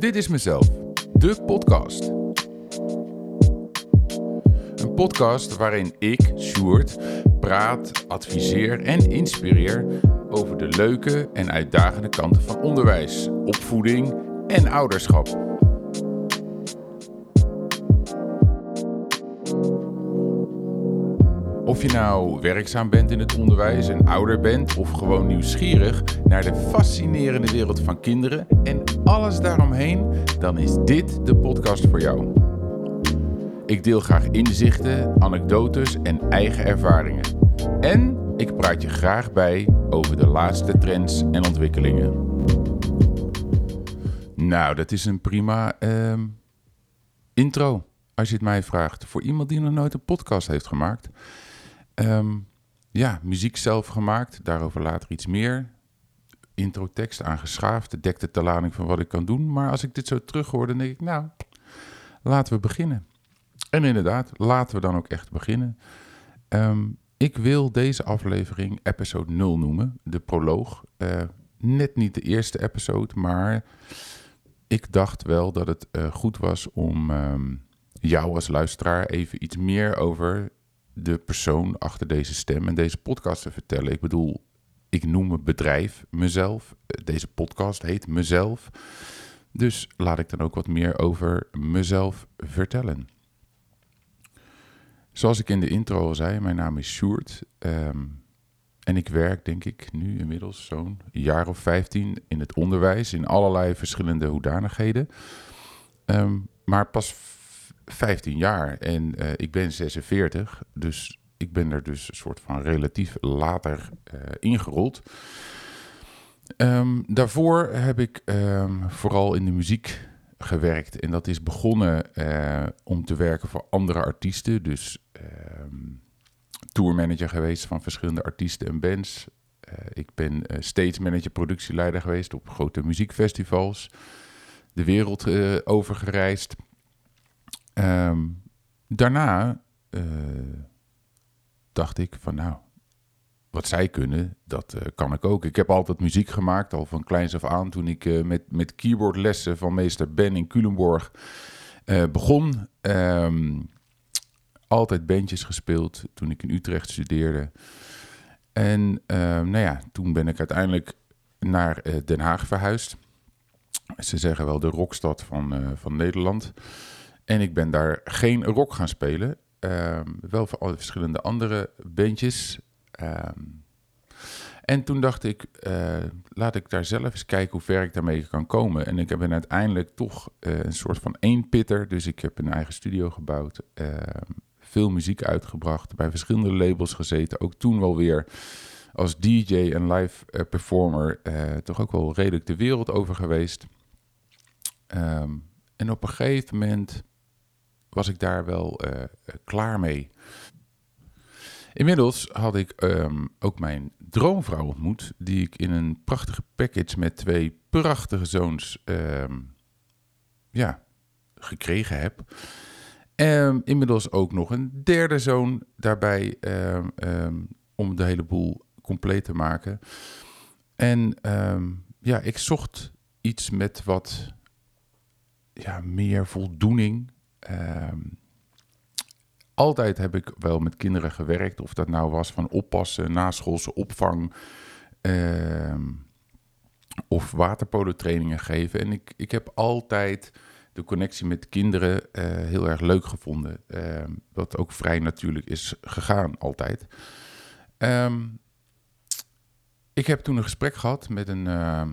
Dit is mezelf, de podcast. Een podcast waarin ik, Sjoerd, praat, adviseer en inspireer over de leuke en uitdagende kanten van onderwijs, opvoeding en ouderschap. Of je nou werkzaam bent in het onderwijs en ouder bent of gewoon nieuwsgierig naar de fascinerende wereld van kinderen en alles daaromheen, dan is dit de podcast voor jou. Ik deel graag inzichten, anekdotes en eigen ervaringen. En ik praat je graag bij over de laatste trends en ontwikkelingen. Nou, dat is een prima ehm, intro, als je het mij vraagt. Voor iemand die nog nooit een podcast heeft gemaakt. Ehm, ja, muziek zelf gemaakt, daarover later iets meer. Intro-tekst aangeschaafd, dekt de lading van wat ik kan doen. Maar als ik dit zo terug hoor, dan denk ik, nou, laten we beginnen. En inderdaad, laten we dan ook echt beginnen. Ehm, ik wil deze aflevering episode 0 noemen, de proloog. Uh, net niet de eerste episode, maar ik dacht wel dat het uh, goed was om um, jou als luisteraar even iets meer over de persoon achter deze stem en deze podcast te vertellen. Ik bedoel, ik noem mijn bedrijf mezelf. Deze podcast heet Mezelf. Dus laat ik dan ook wat meer over mezelf vertellen. Zoals ik in de intro al zei, mijn naam is Sjoerd. Um, en ik werk, denk ik, nu inmiddels zo'n jaar of 15 in het onderwijs in allerlei verschillende hoedanigheden. Um, maar pas 15 jaar en uh, ik ben 46, dus ik ben er dus een soort van relatief later uh, ingerold. Um, daarvoor heb ik um, vooral in de muziek gewerkt en dat is begonnen uh, om te werken voor andere artiesten. Dus um, tourmanager geweest van verschillende artiesten en bands. ik ben stage manager, productieleider geweest op grote muziekfestivals. De wereld over gereisd. Um, daarna uh, dacht ik van nou, wat zij kunnen, dat uh, kan ik ook. Ik heb altijd muziek gemaakt, al van kleins af aan. Toen ik uh, met, met keyboardlessen van meester Ben in Culemborg begon. Um, altijd bandjes gespeeld toen ik in Utrecht studeerde. En nou ja, toen ben ik uiteindelijk naar Den Haag verhuisd. Ze zeggen wel de rockstad van, van Nederland. En ik ben daar geen rock gaan spelen. Um, wel voor alle verschillende andere bandjes. Um, en toen dacht ik, uh, laat ik daar zelf eens kijken hoe ver ik daarmee kan komen. En ik heb uiteindelijk toch uh, een soort van eenpitter. Dus ik heb een eigen studio gebouwd. Uh, veel muziek uitgebracht. Bij verschillende labels gezeten. Ook toen wel weer als DJ en live performer. toch ook wel redelijk de wereld over geweest. En op een gegeven moment was ik daar wel uh, klaar mee. Inmiddels had ik um, ook mijn droomvrouw ontmoet, die ik in een prachtige package met twee prachtige zoons um, ja, gekregen heb. Um, inmiddels ook nog een derde zoon daarbij om de hele boel compleet te maken. En ja, ik zocht iets met wat ja, meer voldoening Um, altijd heb ik wel met kinderen gewerkt, of dat nou was van oppassen, naschoolse opvang um, of waterpolotrainingen geven. En ik, ik heb altijd de connectie met kinderen uh, heel erg leuk gevonden. Uh, wat ook vrij natuurlijk is gegaan, altijd. Ik heb toen een gesprek gehad met een uh,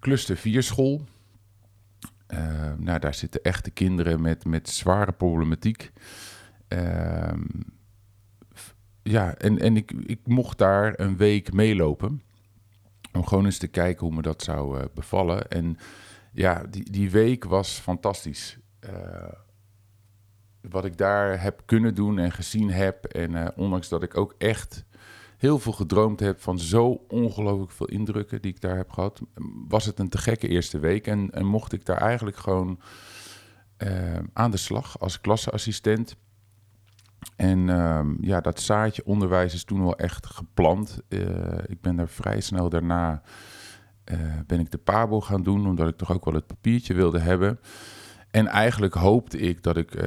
cluster 4 school. Uh, nou, daar zitten echte kinderen met, met zware problematiek. Uh, ja, en, en ik, ik mocht daar een week meelopen. Om gewoon eens te kijken hoe me dat zou uh, bevallen. En ja, die, die week was fantastisch. Uh, wat ik daar heb kunnen doen en gezien heb. En ondanks dat ik ook echt heel veel gedroomd heb van zo ongelooflijk veel indrukken die ik daar heb gehad, was het een te gekke eerste week. En, en mocht ik daar eigenlijk gewoon uh, aan de slag als klasseassistent. En uh, ja, dat zaadje onderwijs is toen wel echt geplant. Uh, ik ben daar vrij snel daarna ben ik de PABO gaan doen, omdat ik toch ook wel het papiertje wilde hebben. En eigenlijk hoopte ik dat ik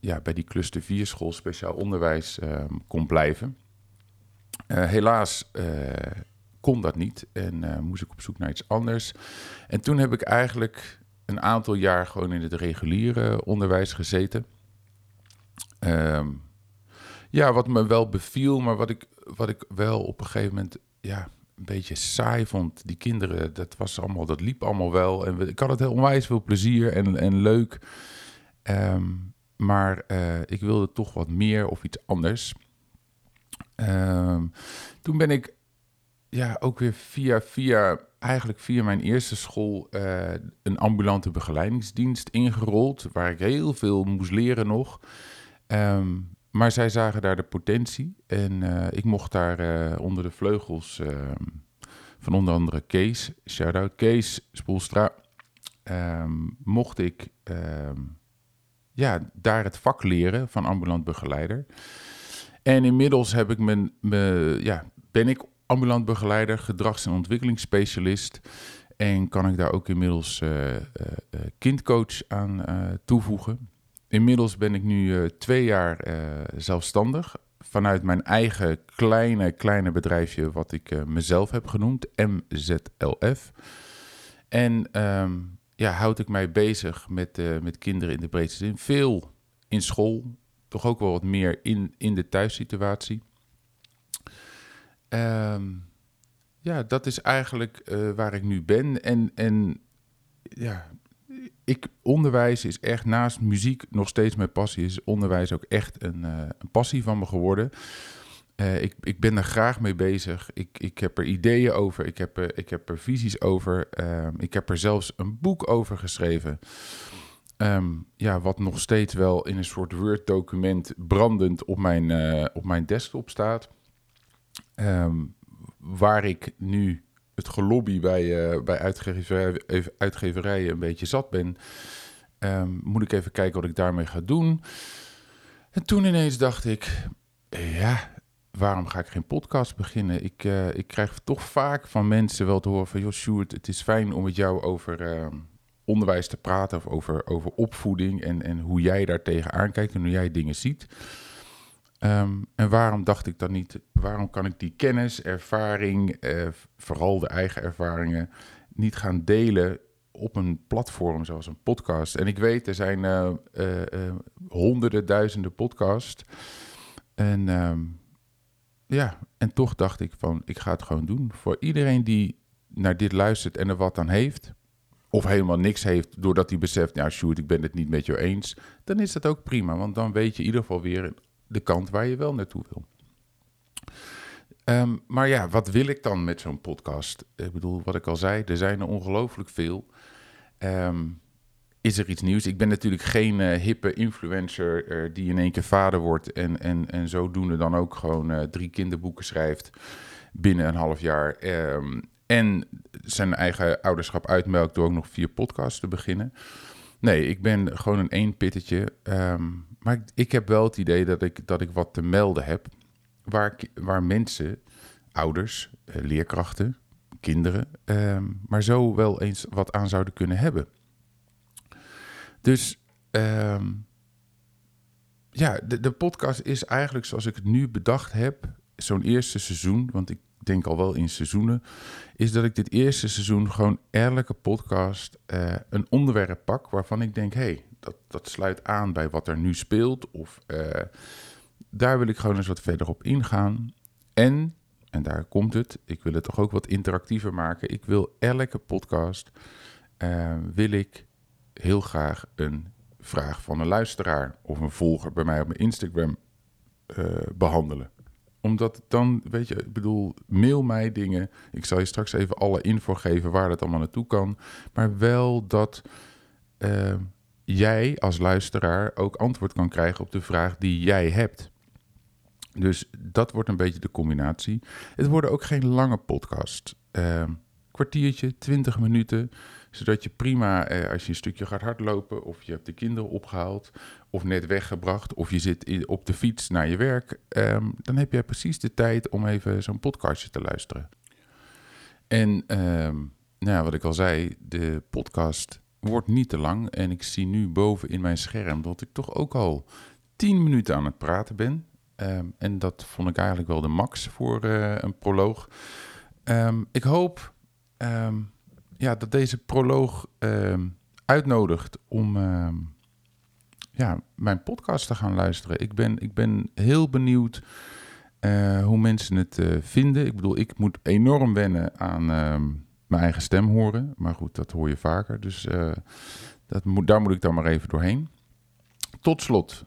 ja, bij die cluster 4 school speciaal onderwijs kon blijven. Helaas kon dat niet en moest ik op zoek naar iets anders. En toen heb ik eigenlijk een aantal jaar gewoon in het reguliere onderwijs gezeten. Ehm, ja, wat me wel beviel, maar wat ik, wat ik wel op een gegeven moment ja, een beetje saai vond. Die kinderen, dat, was allemaal, dat liep allemaal wel. En ik had het heel onwijs veel plezier en, en leuk. Ehm, maar ik wilde toch wat meer of iets anders. Um, toen ben ik ja, ook weer via, via, eigenlijk via mijn eerste school uh, een ambulante begeleidingsdienst ingerold. Waar ik heel veel moest leren nog. Um, maar zij zagen daar de potentie. En uh, ik mocht daar uh, onder de vleugels uh, van onder andere Kees, shout-out Kees Spoelstra, mocht ik ja, daar het vak leren van ambulant begeleider. En inmiddels heb ik mijn, ja, ben ik ambulant begeleider, gedrags- en ontwikkelingsspecialist. En kan ik daar ook inmiddels kindcoach aan toevoegen. Inmiddels ben ik nu twee jaar zelfstandig. Vanuit mijn eigen kleine, kleine bedrijfje, wat ik mezelf heb genoemd, MZLF. En um, ja, houd ik mij bezig met, met kinderen in de breedste zin. Veel in school, toch ook wel wat meer in, in de thuissituatie. Um, ja, dat is eigenlijk waar ik nu ben. En, en ja, ik, onderwijs is echt naast muziek nog steeds mijn passie. Is onderwijs ook echt een, uh, een passie van me geworden. Uh, ik, ik ben er graag mee bezig. Ik, ik heb er ideeën over. Ik heb, ik heb er visies over. Ehm, ik heb er zelfs een boek over geschreven. Um, ja, wat nog steeds wel in een soort Word-document brandend op mijn, op mijn desktop staat. Um, waar ik nu het gelobby bij, uh, bij uitgeverij, uitgeverijen een beetje zat ben, um, moet ik even kijken wat ik daarmee ga doen. En toen ineens dacht ik, ja, waarom ga ik geen podcast beginnen? Ik, uh, ik krijg toch vaak van mensen wel te horen van... joh, het is fijn om met jou over onderwijs te praten... of over, over opvoeding en, en hoe jij daar tegenaan kijkt en hoe jij dingen ziet... Um, en waarom dacht ik dan niet, waarom kan ik die kennis, ervaring, eh, vooral de eigen ervaringen, niet gaan delen op een platform zoals een podcast? En ik weet, er zijn uh, uh, honderden, duizenden podcasts. En um, ja, en toch dacht ik van, ik ga het gewoon doen. Voor iedereen die naar dit luistert en er wat aan heeft, of helemaal niks heeft doordat hij beseft, ja, shoot, ik ben het niet met jou eens, dan is dat ook prima. Want dan weet je in ieder geval weer de kant waar je wel naartoe wil. Um, maar ja, wat wil ik dan met zo'n podcast? Ik bedoel, wat ik al zei, er zijn er ongelooflijk veel. Um, is er iets nieuws? Ik ben natuurlijk geen uh, hippe influencer uh, die in één keer vader wordt en, en, en zodoende dan ook gewoon uh, drie kinderboeken schrijft binnen een half jaar. Um, en zijn eigen ouderschap uitmelkt door ook nog vier podcasts te beginnen. Nee, ik ben gewoon een eenpittetje. Um, maar ik, ik, heb wel het idee dat ik, dat ik wat te melden heb. Waar, waar mensen, ouders, eh, leerkrachten, kinderen, um, maar zo wel eens wat aan zouden kunnen hebben. Dus um, ja, de, de podcast is eigenlijk zoals ik het nu bedacht heb. Zo'n eerste seizoen, want ik denk al wel in seizoenen, is dat ik dit eerste seizoen gewoon elke podcast uh, een onderwerp pak waarvan ik denk, hé, hey, dat, dat sluit aan bij wat er nu speelt. Of uh, daar wil ik gewoon eens wat verder op ingaan. En, en daar komt het, ik wil het toch ook wat interactiever maken. Ik wil elke podcast, uh, wil ik heel graag een vraag van een luisteraar of een volger bij mij op mijn Instagram behandelen omdat dan, weet je, ik bedoel, mail mij dingen. Ik zal je straks even alle info geven waar dat allemaal naartoe kan. Maar wel dat uh, jij als luisteraar ook antwoord kan krijgen op de vraag die jij hebt. Dus dat wordt een beetje de combinatie. Het worden ook geen lange podcast. Uh, kwartiertje, 20 minuten zodat je prima, eh, als je een stukje gaat hardlopen, of je hebt de kinderen opgehaald, of net weggebracht, of je zit op de fiets naar je werk, ehm, dan heb je precies de tijd om even zo'n podcastje te luisteren. En ehm, nou ja, wat ik al zei, de podcast wordt niet te lang. En ik zie nu boven in mijn scherm dat ik toch ook al 10 minuten aan het praten ben. Ehm, en dat vond ik eigenlijk wel de max voor uh, een proloog. Ik hoop ja, dat deze proloog uitnodigt om ja, mijn podcast te gaan luisteren. Ik ben, ik ben heel benieuwd uh, hoe mensen het uh, vinden. Ik bedoel, ik moet enorm wennen aan mijn eigen stem horen. Maar goed, dat hoor je vaker. Dus uh, dat moet, daar moet ik dan maar even doorheen. Tot slot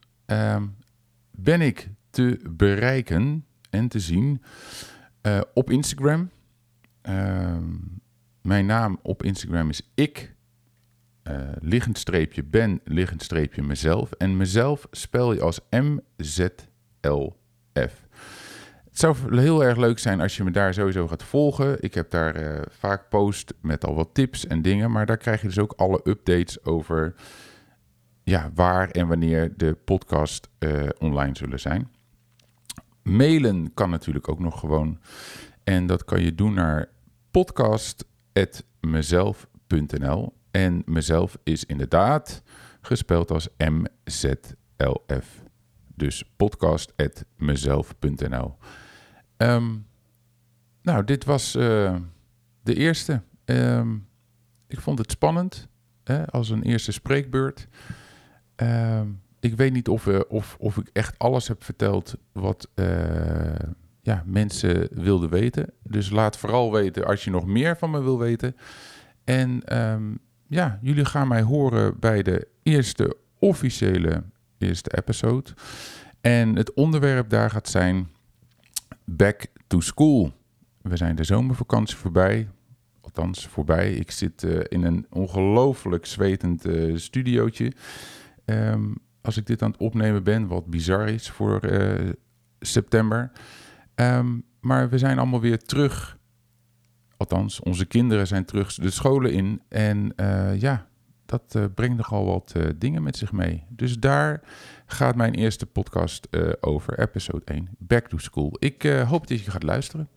ben ik te bereiken en te zien op Instagram. Mijn naam op Instagram is ik, uh, liggend streepje ben, liggend streepje mezelf. En mezelf spel je als M-Z-L-F. Het zou heel erg leuk zijn als je me daar sowieso gaat volgen. Ik heb daar uh, vaak post met al wat tips en dingen. Maar daar krijg je dus ook alle updates over ja, waar en wanneer de podcast uh, online zullen zijn. Mailen kan natuurlijk ook nog gewoon. En dat kan je doen naar podcast.mezelf.nl. En mezelf is inderdaad gespeld als MZLF. Dus podcast.mezelf.nl. Ehm, nou, dit was uh, de eerste. Um, ik vond het spannend hè, als een eerste spreekbeurt. Um, ik weet niet of, uh, of, of ik echt alles heb verteld wat uh, ja, mensen wilden weten. Dus laat vooral weten als je nog meer van me wil weten. En um, ja, jullie gaan mij horen bij de eerste officiële eerste episode. En het onderwerp daar gaat zijn Back to School. We zijn de zomervakantie voorbij. Althans, voorbij. Ik zit uh, in een ongelooflijk zwetend uh, studiootje. Um, als ik dit aan het opnemen ben, wat bizar is voor uh, september. Um, maar we zijn allemaal weer terug. Althans, onze kinderen zijn terug de scholen in. En uh, ja, dat uh, brengt nogal wat dingen met zich mee. Dus daar gaat mijn eerste podcast over, episode 1, Back to School. Ik hoop dat je gaat luisteren.